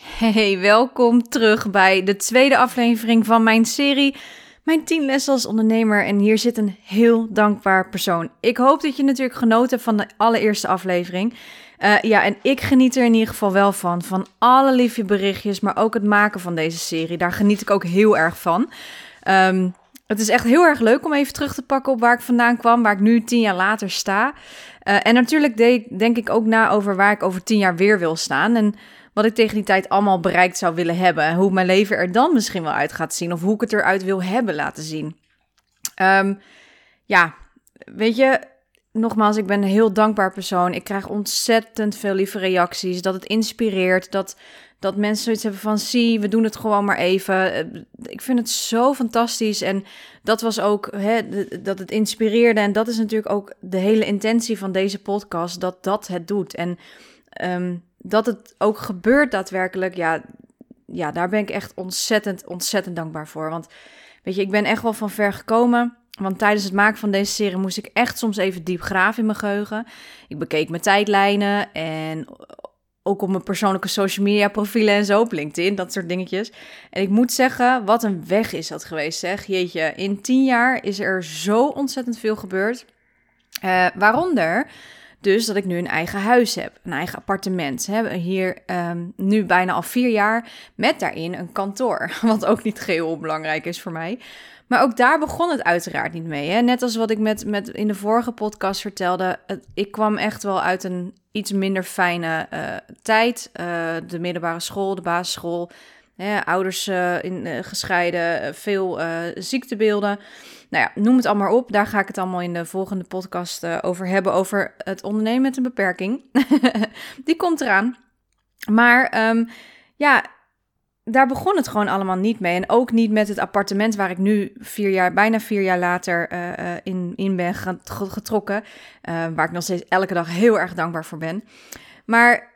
Hey, welkom terug bij de tweede aflevering van mijn serie Mijn 10 lessen als ondernemer. En hier zit een heel dankbaar persoon. Ik hoop dat je natuurlijk genoten hebt van de allereerste aflevering. Uh, ja, en ik geniet er in ieder geval wel van. Van alle liefje berichtjes, maar ook het maken van deze serie. Daar geniet ik ook heel erg van. Um, het is echt heel erg leuk om even terug te pakken op waar ik vandaan kwam, waar ik nu tien jaar later sta. Uh, en natuurlijk denk ik ook na over waar ik over tien jaar weer wil staan. En wat ik tegen die tijd allemaal bereikt zou willen hebben. En hoe mijn leven er dan misschien wel uit gaat zien. Of hoe ik het eruit wil hebben laten zien. Um, ja, weet je, nogmaals, ik ben een heel dankbaar persoon. Ik krijg ontzettend veel lieve reacties. Dat het inspireert. Dat, dat mensen zoiets hebben van: zie, we doen het gewoon maar even. Eh, ik vind het zo fantastisch. En dat was ook hè, dat het inspireerde. En dat is natuurlijk ook de hele intentie van deze podcast: dat dat het doet. En um, dat het ook gebeurt daadwerkelijk, ja, ja, daar ben ik echt ontzettend, ontzettend dankbaar voor. Want weet je, ik ben echt wel van ver gekomen. Want tijdens het maken van deze serie moest ik echt soms even diep graven in mijn geheugen. Ik bekeek mijn tijdlijnen en ook op mijn persoonlijke social media profielen en zo op LinkedIn, dat soort dingetjes. En ik moet zeggen, wat een weg is dat geweest, zeg. Jeetje, in tien jaar is er zo ontzettend veel gebeurd. Uh, waaronder dus dat ik nu een eigen huis heb, een eigen appartement. Hè. Hier um, nu bijna al vier jaar met daarin een kantoor. Wat ook niet geheel onbelangrijk is voor mij. Maar ook daar begon het uiteraard niet mee. Hè. Net als wat ik met, met in de vorige podcast vertelde. Ik kwam echt wel uit een iets minder fijne uh, tijd. Uh, de middelbare school, de basisschool. Ouders uh, in, gescheiden, veel ziektebeelden. Nou ja, noem het allemaal op. Daar ga ik het allemaal in de volgende podcast over hebben. Over het ondernemen met een beperking. Die komt eraan. Maar um, ja, daar begon het gewoon allemaal niet mee. En ook niet met het appartement waar ik nu vier jaar, bijna vier jaar later in, in ben getrokken. Waar ik nog steeds elke dag heel erg dankbaar voor ben. Maar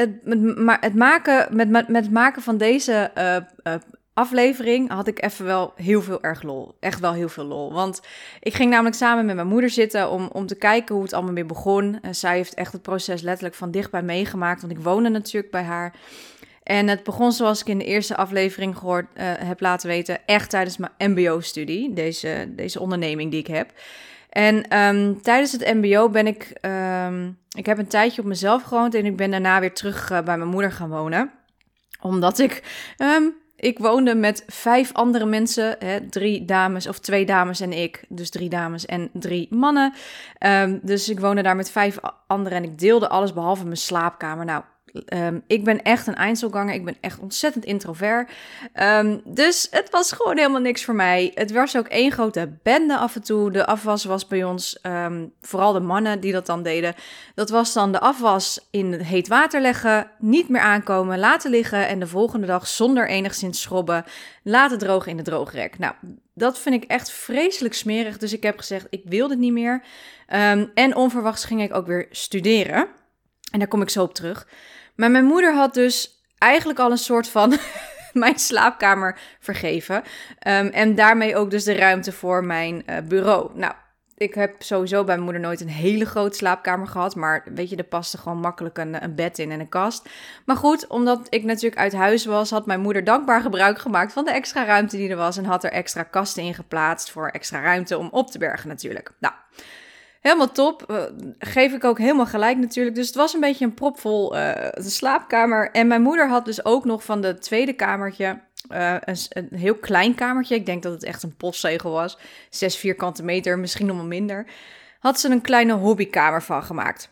het, maar het maken, met, met, met het maken van deze uh, aflevering had ik even wel heel veel erg lol. Echt wel heel veel lol. Want ik ging namelijk samen met mijn moeder zitten om, om te kijken hoe het allemaal weer begon. En zij heeft echt het proces letterlijk van dichtbij meegemaakt. Want ik woonde natuurlijk bij haar. En het begon zoals ik in de eerste aflevering gehoord uh, heb laten weten, echt tijdens mijn MBO-studie, deze, deze onderneming die ik heb. En um, tijdens het MBO ben ik, um, ik heb een tijdje op mezelf gewoond en ik ben daarna weer terug uh, bij mijn moeder gaan wonen. Omdat ik um, ik woonde met vijf andere mensen, hè, drie dames of twee dames en ik, dus drie dames en drie mannen. Dus ik woonde daar met vijf anderen en ik deelde alles behalve mijn slaapkamer. Nou, Um, ik ben echt een Einzelganger. Ik ben echt ontzettend introvert. Um, dus het was gewoon helemaal niks voor mij. Het was ook één grote bende af en toe. De afwas was bij ons, um, vooral de mannen die dat dan deden. Dat was dan de afwas in het heet water leggen, niet meer aankomen, laten liggen en de volgende dag zonder enigszins schrobben laten drogen in de droogrek. Nou, dat vind ik echt vreselijk smerig. Dus ik heb gezegd, ik wil dit niet meer. en onverwachts ging ik ook weer studeren. En daar kom ik zo op terug. Maar mijn moeder had dus eigenlijk al een soort van mijn slaapkamer vergeven. Um, en daarmee ook dus de ruimte voor mijn uh, bureau. Nou, ik heb sowieso bij mijn moeder nooit een hele grote slaapkamer gehad. Maar weet je, er paste gewoon makkelijk een, een, bed in en een kast. Maar goed, omdat ik natuurlijk uit huis was, had mijn moeder dankbaar gebruik gemaakt van de extra ruimte die er was. En had er extra kasten in geplaatst voor extra ruimte om op te bergen natuurlijk. Nou, Helemaal top. Uh, geef ik ook helemaal gelijk natuurlijk. Dus het was een beetje een propvol uh, slaapkamer. En mijn moeder had dus ook nog van de tweede kamertje uh, een, een, heel klein kamertje. Ik denk dat het echt een postzegel was. Zes vierkante meter, misschien nog wel minder. Had ze een kleine hobbykamer van gemaakt.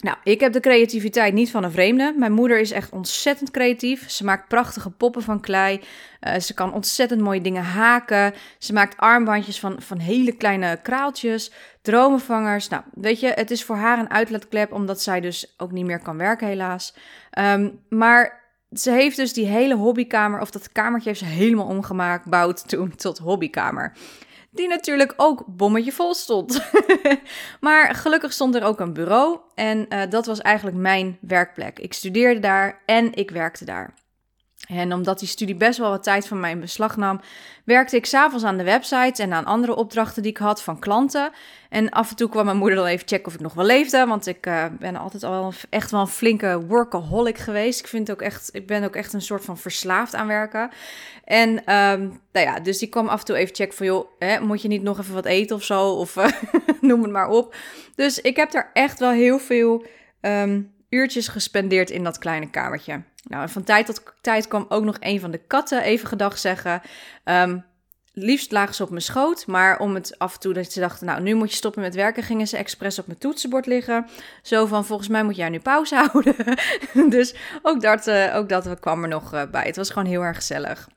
Nou, ik heb de creativiteit niet van een vreemde. Mijn moeder is echt ontzettend creatief. Ze maakt prachtige poppen van klei. Uh, ze kan ontzettend mooie dingen haken. Ze maakt armbandjes van, van hele kleine kraaltjes, dromenvangers. Nou, weet je, het is voor haar een uitlaatklep, omdat zij dus ook niet meer kan werken, helaas. Um, maar ze heeft dus die hele hobbykamer, of dat kamertje heeft ze helemaal omgemaakt, bouwt toen tot hobbykamer. Die natuurlijk ook bommetje vol stond. maar gelukkig stond er ook een bureau en uh, dat was eigenlijk mijn werkplek. Ik studeerde daar en ik werkte daar. En omdat die studie best wel wat tijd van mij in beslag nam, werkte ik s'avonds aan de website en aan andere opdrachten die ik had van klanten. En af en toe kwam mijn moeder dan even checken of ik nog wel leefde, want ik uh, ben altijd al echt wel een flinke workaholic geweest. Ik, vind ook echt, ik ben ook echt een soort van verslaafd aan werken. En um, nou ja, dus die kwam af en toe even checken van, joh, hè, moet je niet nog even wat eten of zo? Of noem het maar op. Dus ik heb daar echt wel heel veel um, uurtjes gespendeerd in dat kleine kamertje. Nou, en van tijd tot tijd kwam ook nog een van de katten even gedag zeggen. Um, liefst lagen ze op mijn schoot, maar om het af en toe dat ze dachten, nou, nu moet je stoppen met werken, gingen ze expres op mijn toetsenbord liggen. Zo van, volgens mij moet jij nu pauze houden. dus ook dat, uh, ook dat kwam er nog uh, bij. Het was gewoon heel erg gezellig.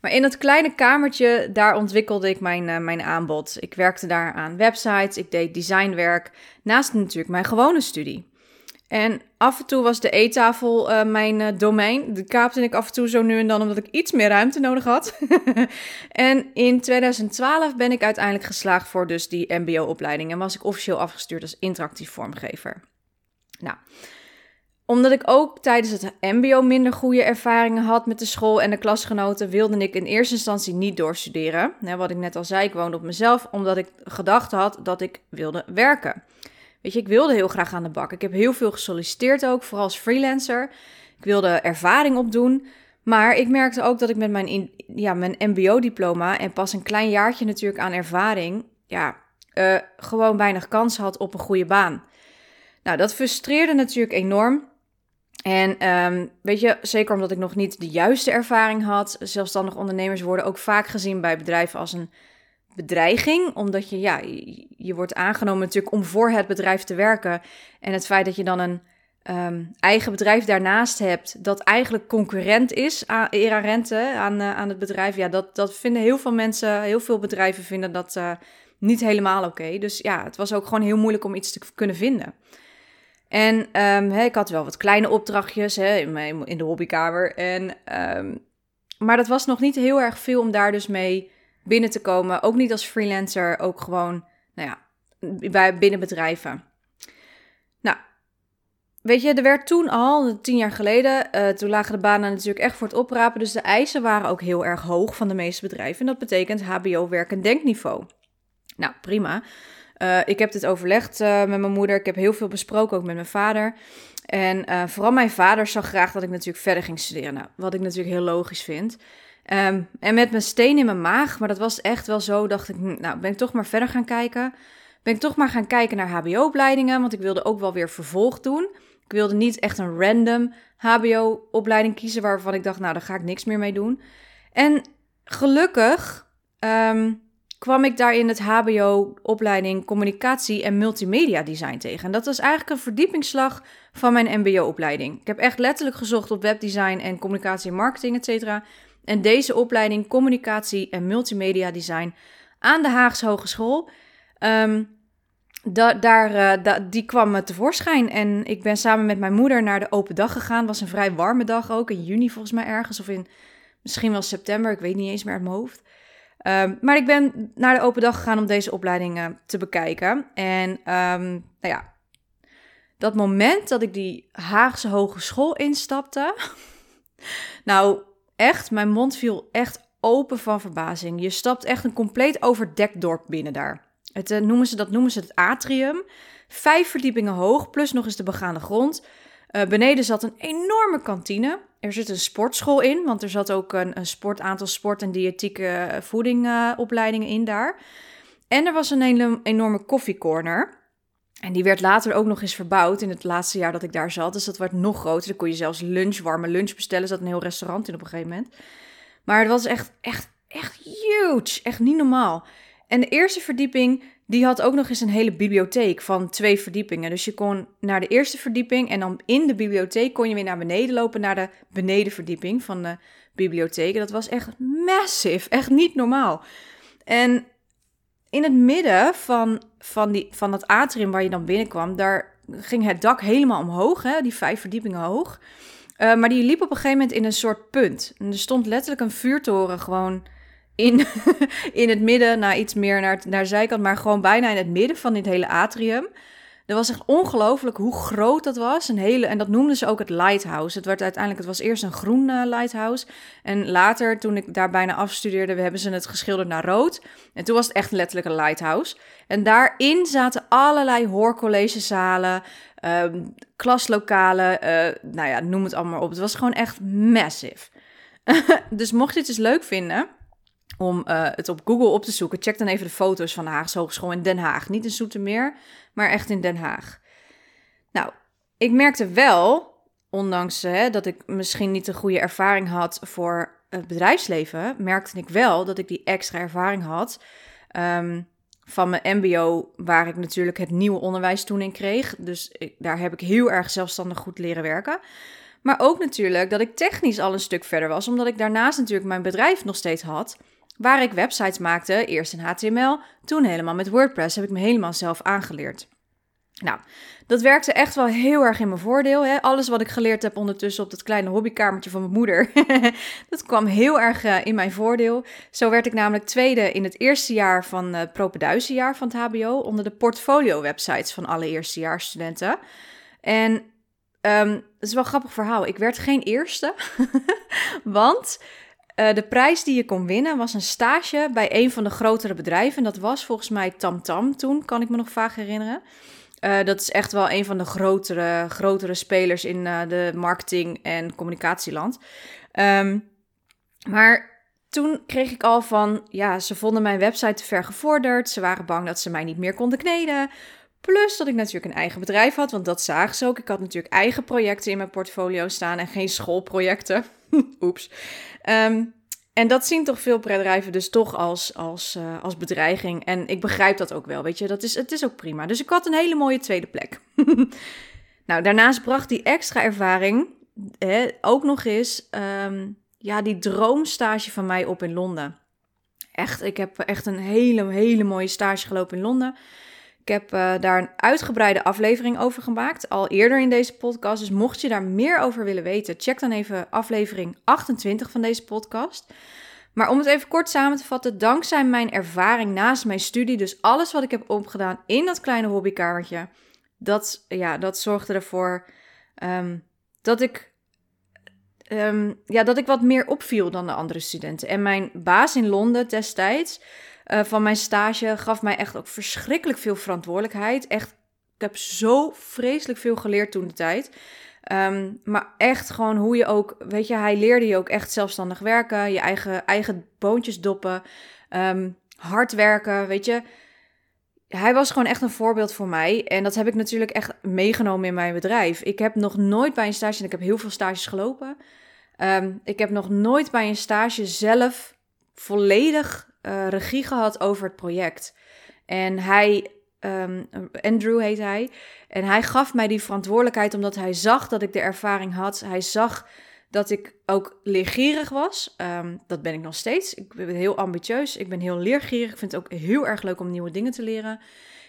Maar in dat kleine kamertje, daar ontwikkelde ik mijn, uh, mijn aanbod. Ik werkte daar aan websites, ik deed designwerk, naast natuurlijk mijn gewone studie. En af en toe was de eettafel uh, mijn uh, domein. De kaapte ik af en toe zo nu en dan omdat ik iets meer ruimte nodig had. en in 2012 ben ik uiteindelijk geslaagd voor dus die mbo-opleiding. En was ik officieel afgestuurd als interactief vormgever. Nou, omdat ik ook tijdens het mbo minder goede ervaringen had met de school en de klasgenoten... wilde ik in eerste instantie niet doorstuderen. wat ik net al zei, ik woonde op mezelf omdat ik gedacht had dat ik wilde werken. Weet je, ik wilde heel graag aan de bak. Ik heb heel veel gesolliciteerd ook, vooral als freelancer. Ik wilde ervaring opdoen. Maar ik merkte ook dat ik met mijn, ja, mijn MBO-diploma en pas een klein jaartje natuurlijk aan ervaring, ja, uh, gewoon weinig kans had op een goede baan. Nou, dat frustreerde natuurlijk enorm. En um, weet je, zeker omdat ik nog niet de juiste ervaring had. Zelfstandig ondernemers worden ook vaak gezien bij bedrijven als een bedreiging, omdat je, ja, je, wordt aangenomen natuurlijk om voor het bedrijf te werken. En het feit dat je dan een um, eigen bedrijf daarnaast hebt, dat eigenlijk concurrent is aan era rente aan, aan het bedrijf, ja, dat, dat vinden heel veel mensen, heel veel bedrijven vinden dat uh, niet helemaal oké. Dus ja, het was ook gewoon heel moeilijk om iets te kunnen vinden. En hè, ik had wel wat kleine opdrachtjes in, in de hobbykamer. En, um, maar dat was nog niet heel erg veel om daar dus mee binnen te komen. Ook niet als freelancer, ook gewoon, nou ja, bij binnen bedrijven. Nou, weet je, er werd toen al, tien jaar geleden, uh, toen lagen de banen natuurlijk echt voor het oprapen. Dus de eisen waren ook heel erg hoog van de meeste bedrijven. En dat betekent HBO werk en denkniveau. Nou, prima. Uh, ik heb dit overlegd uh, met mijn moeder. Ik heb heel veel besproken, ook met mijn vader. En vooral mijn vader zag graag dat ik natuurlijk verder ging studeren. Nou, wat ik natuurlijk heel logisch vind. Um, en met mijn steen in mijn maag, maar dat was echt wel zo, dacht ik, hm, nou ben ik toch maar verder gaan kijken. Ben ik toch maar gaan kijken naar HBO-opleidingen, want ik wilde ook wel weer vervolg doen. Ik wilde niet echt een random HBO-opleiding kiezen waarvan ik dacht, nou daar ga ik niks meer mee doen. En gelukkig um, kwam ik daar in het HBO-opleiding communicatie en multimedia design tegen. En dat was eigenlijk een verdiepingsslag van mijn MBO-opleiding. Ik heb echt letterlijk gezocht op webdesign en communicatie en marketing, et cetera. En deze opleiding Communicatie en Multimedia Design aan de Haagse Hogeschool, um, da daar, uh, die kwam tevoorschijn. En ik ben samen met mijn moeder naar de open dag gegaan. Het was een vrij warme dag ook, in juni volgens mij ergens, of in misschien wel september, ik weet niet eens meer uit mijn hoofd. Um, maar ik ben naar de open dag gegaan om deze opleiding uh, te bekijken. En um, nou ja, dat moment dat ik die Haagse Hogeschool instapte. nou, echt, mijn mond viel echt open van verbazing. Je stapt echt een compleet overdekt dorp binnen daar. Het, uh, noemen ze, dat noemen ze het atrium. Vijf verdiepingen hoog, plus nog eens de begaande grond. Uh, beneden zat een enorme kantine. Er zit een sportschool in, want er zat ook een, een sport, aantal sport- en diëtieke eh, voedingopleidingen in daar. En er was een hele enorme koffiecorner. En die werd later ook nog eens verbouwd in het laatste jaar dat ik daar zat. Dus dat werd nog groter. Dan kon je zelfs lunch, warme lunch bestellen. Er zat een heel restaurant in op een gegeven moment. Maar het was echt, echt, echt huge. Echt niet normaal. En de eerste verdieping, die had ook nog eens een hele bibliotheek van twee verdiepingen. Dus je kon naar de eerste verdieping en dan in de bibliotheek kon je weer naar beneden lopen naar de benedenverdieping van de bibliotheek. En dat was echt massive, echt niet normaal. En in het midden van, van, die, van dat atrium waar je dan binnenkwam, daar ging het dak helemaal omhoog, hè, die vijf verdiepingen hoog. Uh, maar die liep op een gegeven moment in een soort punt. En er stond letterlijk een vuurtoren gewoon in, in het midden, naar iets meer naar, naar de zijkant, maar gewoon bijna in het midden van dit hele atrium. Dat was echt ongelooflijk hoe groot dat was. Een hele, en dat noemden ze ook het lighthouse. Het, werd uiteindelijk, het was eerst een groen uh, lighthouse. En later, toen ik daar bijna afstudeerde, hebben ze het geschilderd naar rood. En toen was het echt letterlijk een lighthouse. En daarin zaten allerlei hoorcollegezalen, um, klaslokalen, uh, nou ja, noem het allemaal op. Het was gewoon echt massive. dus mocht je het eens leuk vinden om uh, het op Google op te zoeken, check dan even de foto's van de Haagse Hogeschool in Den Haag. Niet in Zoetermeer, maar echt in Den Haag. Nou, ik merkte wel, ondanks hè, dat ik misschien niet de goede ervaring had voor het bedrijfsleven, merkte ik wel dat ik die extra ervaring had um, van mijn MBO, waar ik natuurlijk het nieuwe onderwijs toen in kreeg. Dus daar heb ik heel erg zelfstandig goed leren werken. Maar ook natuurlijk dat ik technisch al een stuk verder was, omdat ik daarnaast natuurlijk mijn bedrijf nog steeds had. Waar ik websites maakte, eerst in HTML, toen helemaal met WordPress, heb ik me helemaal zelf aangeleerd. Nou, dat werkte echt wel heel erg in mijn voordeel. Hè? Alles wat ik geleerd heb ondertussen op dat kleine hobbykamertje van mijn moeder, dat kwam heel erg uh, in mijn voordeel. Zo werd ik namelijk tweede in het eerste jaar van het uh, propeduizenjaar van het HBO onder de portfolio-websites van alle eerstejaarsstudenten. En dat is wel een grappig verhaal. Ik werd geen eerste, want uh, de prijs die je kon winnen was een stage bij een van de grotere bedrijven. Dat was volgens mij TamTam Tam toen, kan ik me nog vaak herinneren. Uh, dat is echt wel een van de grotere, grotere spelers in uh, de marketing- en communicatieland. Um, maar toen kreeg ik al van, ja, ze vonden mijn website te ver gevorderd. Ze waren bang dat ze mij niet meer konden kneden. Plus dat ik natuurlijk een eigen bedrijf had, want dat zagen ze ook. Ik had natuurlijk eigen projecten in mijn portfolio staan en geen schoolprojecten. Oeps. Um, en dat zien toch veel bedrijven dus toch als, als, uh, als bedreiging. En ik begrijp dat ook wel, weet je. Dat is, het is ook prima. Dus ik had een hele mooie tweede plek. nou, daarnaast bracht die extra ervaring hè, ook nog eens um, ja, die droomstage van mij op in Londen. Echt, ik heb echt een hele, hele mooie stage gelopen in Londen. Ik heb uh, daar een uitgebreide aflevering over gemaakt, al eerder in deze podcast. Dus mocht je daar meer over willen weten, check dan even aflevering 28 van deze podcast. Maar om het even kort samen te vatten, dankzij mijn ervaring naast mijn studie, dus alles wat ik heb opgedaan in dat kleine hobbykamertje, dat, ja, dat zorgde ervoor um, dat ik Um, ja, dat ik wat meer opviel dan de andere studenten. En mijn baas in Londen destijds, uh, van mijn stage gaf mij echt ook verschrikkelijk veel verantwoordelijkheid. Echt, ik heb zo vreselijk veel geleerd toen de tijd. Um, maar echt gewoon hoe je ook, weet je, hij leerde je ook echt zelfstandig werken, je eigen, eigen boontjes doppen, um, hard werken, weet je. Hij was gewoon echt een voorbeeld voor mij. En dat heb ik natuurlijk echt meegenomen in mijn bedrijf. Ik heb nog nooit bij een stage, en ik heb heel veel stages gelopen. Um, ik heb nog nooit bij een stage zelf volledig uh, regie gehad over het project. En hij, um, Andrew heet hij, en hij gaf mij die verantwoordelijkheid omdat hij zag dat ik de ervaring had. Hij zag dat ik ook leergierig was. Um, dat ben ik nog steeds. Ik ben heel ambitieus. Ik ben heel leergierig. Ik vind het ook heel erg leuk om nieuwe dingen te leren.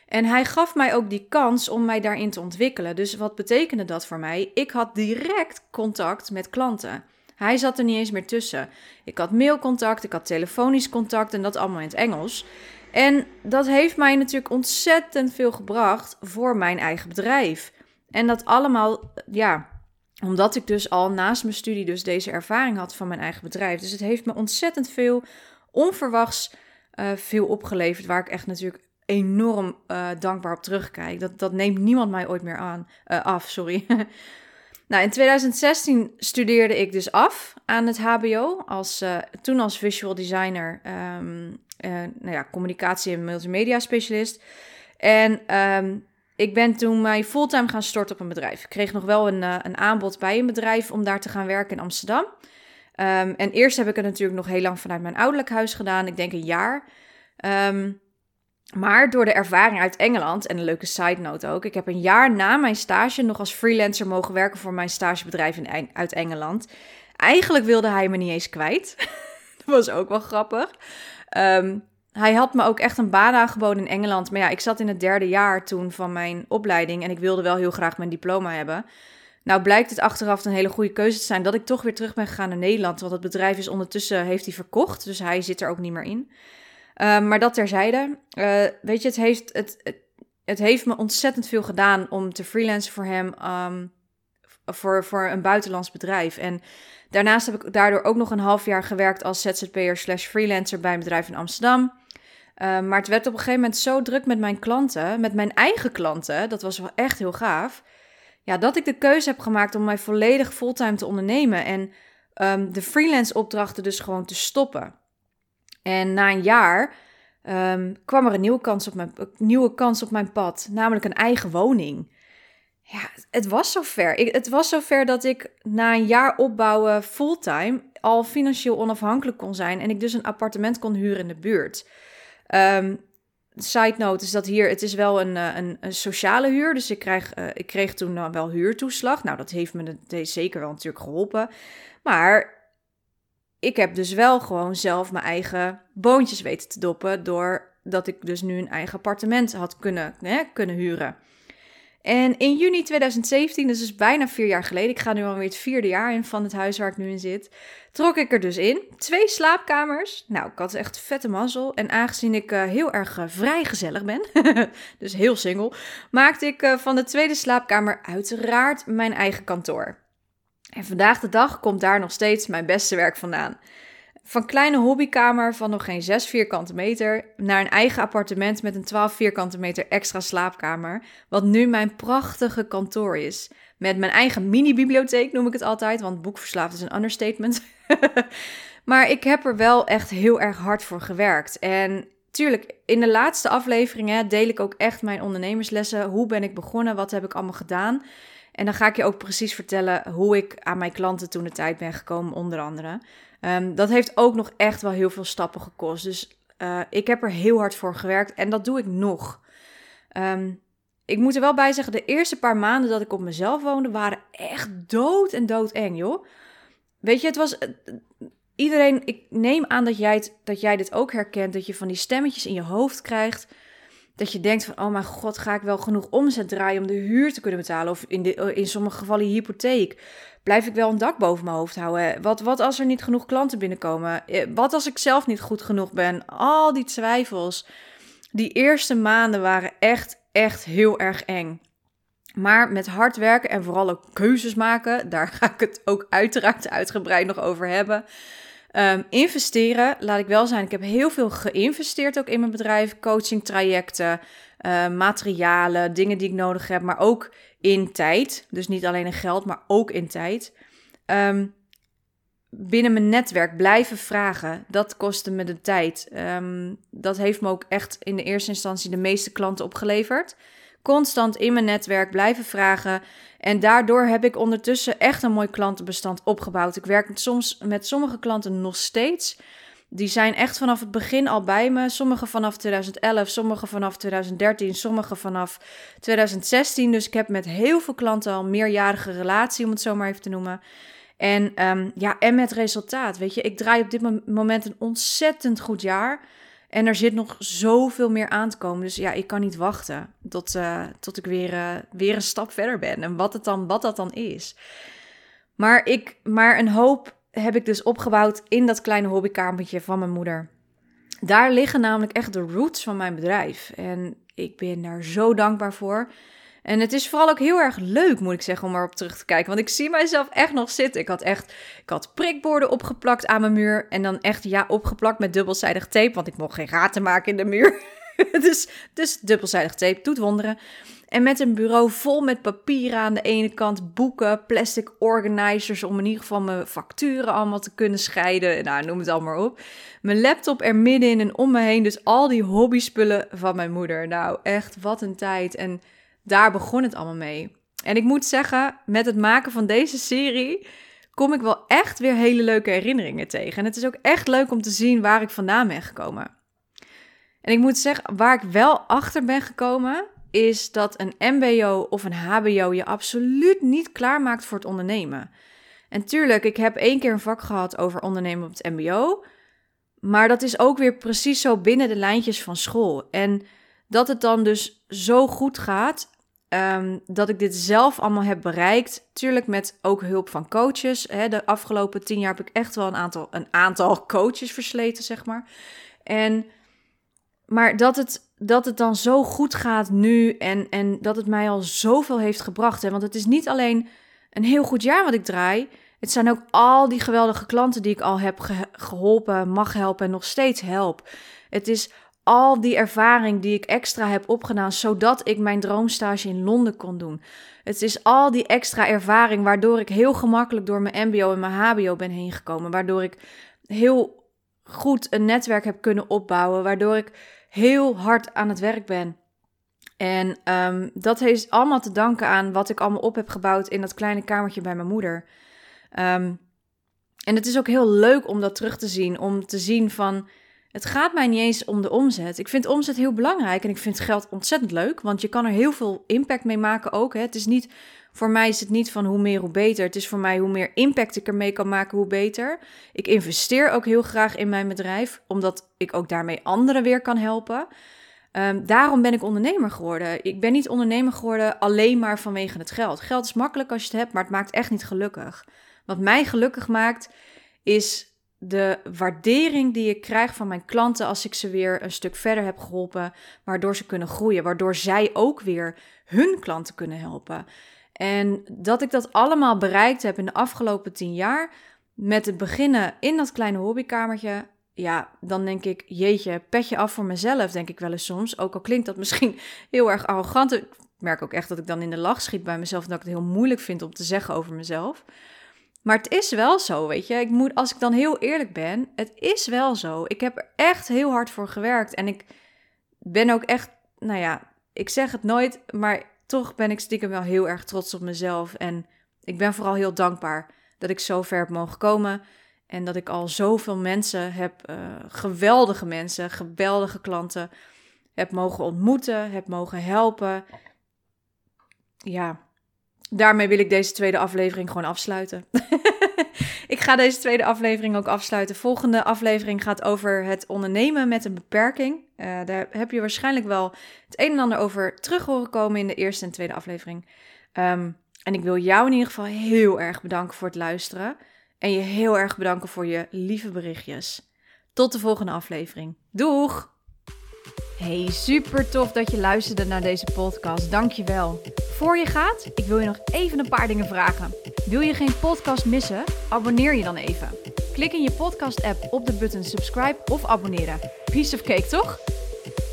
En hij gaf mij ook die kans om mij daarin te ontwikkelen. Dus wat betekende dat voor mij? Ik had direct contact met klanten. Hij zat er niet eens meer tussen. Ik had mailcontact, ik had telefonisch contact en dat allemaal in het Engels. En dat heeft mij natuurlijk ontzettend veel gebracht voor mijn eigen bedrijf. En dat allemaal, ja, omdat ik dus al naast mijn studie dus deze ervaring had van mijn eigen bedrijf. Dus het heeft me ontzettend veel onverwachts uh, veel opgeleverd, waar ik echt natuurlijk enorm uh, dankbaar op terugkijk. Dat, dat neemt niemand mij ooit meer aan, uh, af, sorry. Nou, in 2016 studeerde ik dus af aan het HBO, als, uh, toen als visual designer, um, uh, nou ja, communicatie- en multimedia specialist. En um, ik ben toen mij fulltime gaan storten op een bedrijf. Ik kreeg nog wel een, uh, een aanbod bij een bedrijf om daar te gaan werken in Amsterdam. Um, en eerst heb ik het natuurlijk nog heel lang vanuit mijn ouderlijk huis gedaan, ik denk een jaar. Maar door de ervaring uit Engeland, en een leuke side note ook, ik heb een jaar na mijn stage nog als freelancer mogen werken voor mijn stagebedrijf in, uit Engeland. Eigenlijk wilde hij me niet eens kwijt. dat was ook wel grappig. Um, hij had me ook echt een baan aangeboden in Engeland. Maar ja, ik zat in het derde jaar toen van mijn opleiding en ik wilde wel heel graag mijn diploma hebben. Nou blijkt het achteraf een hele goede keuze te zijn dat ik toch weer terug ben gegaan naar Nederland. Want het bedrijf is ondertussen, heeft hij verkocht, dus hij zit er ook niet meer in. Ehm, maar dat terzijde. Uh, weet je, het heeft, het, het, het, heeft me ontzettend veel gedaan om te freelancen voor hem. Um, voor, voor een buitenlands bedrijf. En daarnaast heb ik daardoor ook nog een half jaar gewerkt als ZZP'er slash freelancer bij een bedrijf in Amsterdam. Ehm, maar het werd op een gegeven moment zo druk met mijn klanten, met mijn eigen klanten, dat was wel echt heel gaaf. Ja, dat ik de keuze heb gemaakt om mij volledig fulltime te ondernemen en de freelance opdrachten dus gewoon te stoppen. En na een jaar um, kwam er een nieuwe kans, op mijn, nieuwe kans op mijn pad, namelijk een eigen woning. Ja, het was zover. Het was zover dat ik na een jaar opbouwen fulltime al financieel onafhankelijk kon zijn en ik dus een appartement kon huren in de buurt. Um, side note is dat hier, het is wel een, eh, een, sociale huur. Dus ik, krijg, uh, ik kreeg toen wel huurtoeslag. Nou, dat heeft me de, zeker wel natuurlijk geholpen. Maar ik heb dus wel gewoon zelf mijn eigen boontjes weten te doppen. Doordat ik dus nu een eigen appartement had kunnen, hè, kunnen huren. En in juni 2017, dus, dus bijna vier jaar geleden, ik ga nu alweer het vierde jaar in van het huis waar ik nu in zit, trok ik er dus in. Twee slaapkamers. Nou, ik had echt vette mazzel. En aangezien ik uh, heel erg uh, vrijgezellig ben, dus heel single, maakte ik uh, van de tweede slaapkamer uiteraard mijn eigen kantoor. En vandaag de dag komt daar nog steeds mijn beste werk vandaan. Van kleine hobbykamer van nog geen 6 vierkante meter naar een eigen appartement met een 12 vierkante meter extra slaapkamer. Wat nu mijn prachtige kantoor is. Met mijn eigen mini-bibliotheek noem ik het altijd, want boekverslaafd is een understatement. maar ik heb er wel echt heel erg hard voor gewerkt. En tuurlijk, in de laatste afleveringen deel ik ook echt mijn ondernemerslessen. Hoe ben ik begonnen? Wat heb ik allemaal gedaan? En dan ga ik je ook precies vertellen hoe ik aan mijn klanten toen de tijd ben gekomen, onder andere. Um, dat heeft ook nog echt wel heel veel stappen gekost. Dus uh, ik heb er heel hard voor gewerkt en dat doe ik nog. Um, ik moet er wel bij zeggen, de eerste paar maanden dat ik op mezelf woonde, waren echt dood en doodeng, joh. Weet je, het was. Eh, iedereen, ik neem aan dat jij, het, dat jij dit ook herkent. Dat je van die stemmetjes in je hoofd krijgt. Dat je denkt van, oh mijn god, ga ik wel genoeg omzet draaien om de huur te kunnen betalen? Of in, de, in sommige gevallen hypotheek. Blijf ik wel een dak boven mijn hoofd houden? Wat, wat als er niet genoeg klanten binnenkomen? Eh, wat als ik zelf niet goed genoeg ben? Al die twijfels. Die eerste maanden waren echt, echt heel erg eng. Maar met hard werken en vooral ook keuzes maken, daar ga ik het ook uiteraard uitgebreid nog over hebben. Um, investeren, laat ik wel zijn. Ik heb heel veel geïnvesteerd ook in mijn bedrijf. Coaching trajecten, uh, materialen, dingen die ik nodig heb, maar ook in tijd. Dus niet alleen in geld, maar ook in tijd. Um, binnen mijn netwerk blijven vragen, dat kostte me de tijd. Dat heeft me ook echt in de eerste instantie de meeste klanten opgeleverd. Constant in mijn netwerk blijven vragen. En daardoor heb ik ondertussen echt een mooi klantenbestand opgebouwd. Ik werk soms met sommige klanten nog steeds. Die zijn echt vanaf het begin al bij me. Sommige vanaf 2011, sommige vanaf 2013, sommige vanaf 2016. Dus ik heb met heel veel klanten al meerjarige relatie, om het zo maar even te noemen. En, um, ja, en met resultaat. Weet je, ik draai op dit moment een ontzettend goed jaar. En er zit nog zoveel meer aan te komen. Dus ja, ik kan niet wachten tot, uh, tot ik weer, uh, weer een stap verder ben. En wat, het dan, wat dat dan is. Maar, ik, maar een hoop heb ik dus opgebouwd in dat kleine hobbykamertje van mijn moeder. Daar liggen namelijk echt de roots van mijn bedrijf. En ik ben daar zo dankbaar voor. En het is vooral ook heel erg leuk, moet ik zeggen, om erop terug te kijken. Want ik zie mijzelf echt nog zitten. Ik had echt, ik had prikborden opgeplakt aan mijn muur. En dan echt, ja, opgeplakt met dubbelzijdig tape. Want ik mocht geen gaten maken in de muur. dus, dus dubbelzijdig tape doet wonderen. En met een bureau vol met papieren aan de ene kant, boeken, plastic organizers om in ieder geval mijn facturen allemaal te kunnen scheiden. Nou, noem het allemaal op. Mijn laptop er middenin en om me heen, dus al die hobbyspullen van mijn moeder. Nou, echt wat een tijd. En daar begon het allemaal mee. En ik moet zeggen, met het maken van deze serie kom ik wel echt weer hele leuke herinneringen tegen. En het is ook echt leuk om te zien waar ik vandaan ben gekomen. En ik moet zeggen, waar ik wel achter ben gekomen, is dat een MBO of een HBO je absoluut niet klaarmaakt voor het ondernemen. En tuurlijk, ik heb één keer een vak gehad over ondernemen op het MBO. Maar dat is ook weer precies zo binnen de lijntjes van school. En dat het dan dus zo goed gaat ehm, dat ik dit zelf allemaal heb bereikt. Tuurlijk met ook hulp van coaches. Hè. De afgelopen tien jaar heb ik echt wel een aantal, een aantal coaches versleten, zeg maar. En, maar dat het, dat het dan zo goed gaat nu en, en dat het mij al zoveel heeft gebracht. Hè. Want het is niet alleen een heel goed jaar wat ik draai. Het zijn ook al die geweldige klanten die ik al heb geholpen, mag helpen en nog steeds help. Het is al die ervaring die ik extra heb opgedaan, zodat ik mijn droomstage in Londen kon doen. Het is al die extra ervaring waardoor ik heel gemakkelijk door mijn MBO en mijn HBO ben heen gekomen. Waardoor ik heel goed een netwerk heb kunnen opbouwen. Waardoor ik heel hard aan het werk ben. En um, dat heeft allemaal te danken aan wat ik allemaal op heb gebouwd in dat kleine kamertje bij mijn moeder. Um, en het is ook heel leuk om dat terug te zien. Om te zien van het gaat mij niet eens om de omzet. Ik vind omzet heel belangrijk en ik vind geld ontzettend leuk, want je kan er heel veel impact mee maken ook. Hè. Het is niet, voor mij is het niet van hoe meer hoe beter. Het is voor mij hoe meer impact ik ermee kan maken, hoe beter. Ik investeer ook heel graag in mijn bedrijf, omdat ik ook daarmee anderen weer kan helpen. Um, daarom ben ik ondernemer geworden. Ik ben niet ondernemer geworden alleen maar vanwege het geld. Geld is makkelijk als je het hebt, maar het maakt echt niet gelukkig. Wat mij gelukkig maakt, is de waardering die ik krijg van mijn klanten als ik ze weer een stuk verder heb geholpen, waardoor ze kunnen groeien, waardoor zij ook weer hun klanten kunnen helpen. En dat ik dat allemaal bereikt heb in de afgelopen tien jaar, met het beginnen in dat kleine hobbykamertje, ja, dan denk ik, jeetje, petje af voor mezelf, denk ik wel eens soms. Ook al klinkt dat misschien heel erg arrogant. Ik merk ook echt dat ik dan in de lach schiet bij mezelf, dat ik het heel moeilijk vind om te zeggen over mezelf. Maar het is wel zo, weet je. Ik moet, als ik dan heel eerlijk ben, het is wel zo. Ik heb er echt heel hard voor gewerkt. En ik ben ook echt, nou ja, ik zeg het nooit, maar toch ben ik stiekem wel heel erg trots op mezelf. En ik ben vooral heel dankbaar dat ik zo ver heb mogen komen. En dat ik al zoveel mensen heb, uh, geweldige mensen, geweldige klanten, heb mogen ontmoeten, heb mogen helpen. Ja, daarmee wil ik deze tweede aflevering gewoon afsluiten. ik ga deze tweede aflevering ook afsluiten. Volgende aflevering gaat over het ondernemen met een beperking. Uh, daar heb je waarschijnlijk wel het een en ander over terug horen komen in de eerste en tweede aflevering. Um, en ik wil jou in ieder geval heel erg bedanken voor het luisteren. En je heel erg bedanken voor je lieve berichtjes. Tot de volgende aflevering. Doeg! Hey, super tof dat je luisterde naar deze podcast. Dankjewel. Voor je gaat, ik wil je nog even een paar dingen vragen. Wil je geen podcast missen? Abonneer je dan even. Klik in je podcast-app op de button subscribe of abonneren. Piece of cake, toch?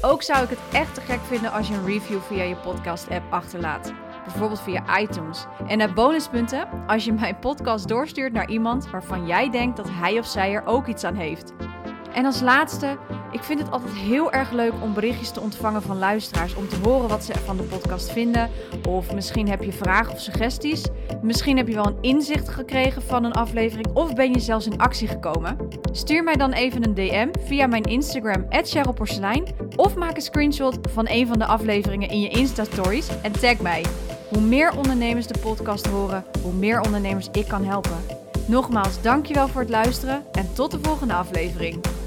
Ook zou ik het echt te gek vinden als je een review via je podcast-app achterlaat. Bijvoorbeeld via iTunes. En naar bonuspunten als je mijn podcast doorstuurt naar iemand waarvan jij denkt dat hij of zij er ook iets aan heeft. En als laatste, ik vind het altijd heel erg leuk om berichtjes te ontvangen van luisteraars. Om te horen wat ze van de podcast vinden. Of misschien heb je vragen of suggesties. Misschien heb je wel een inzicht gekregen van een aflevering. Of ben je zelfs in actie gekomen. Stuur mij dan even een DM via mijn Instagram, Porselein. Of maak een screenshot van een van de afleveringen in je Insta-stories en tag mij. Hoe meer ondernemers de podcast horen, hoe meer ondernemers ik kan helpen. Nogmaals, dankjewel voor het luisteren en tot de volgende aflevering.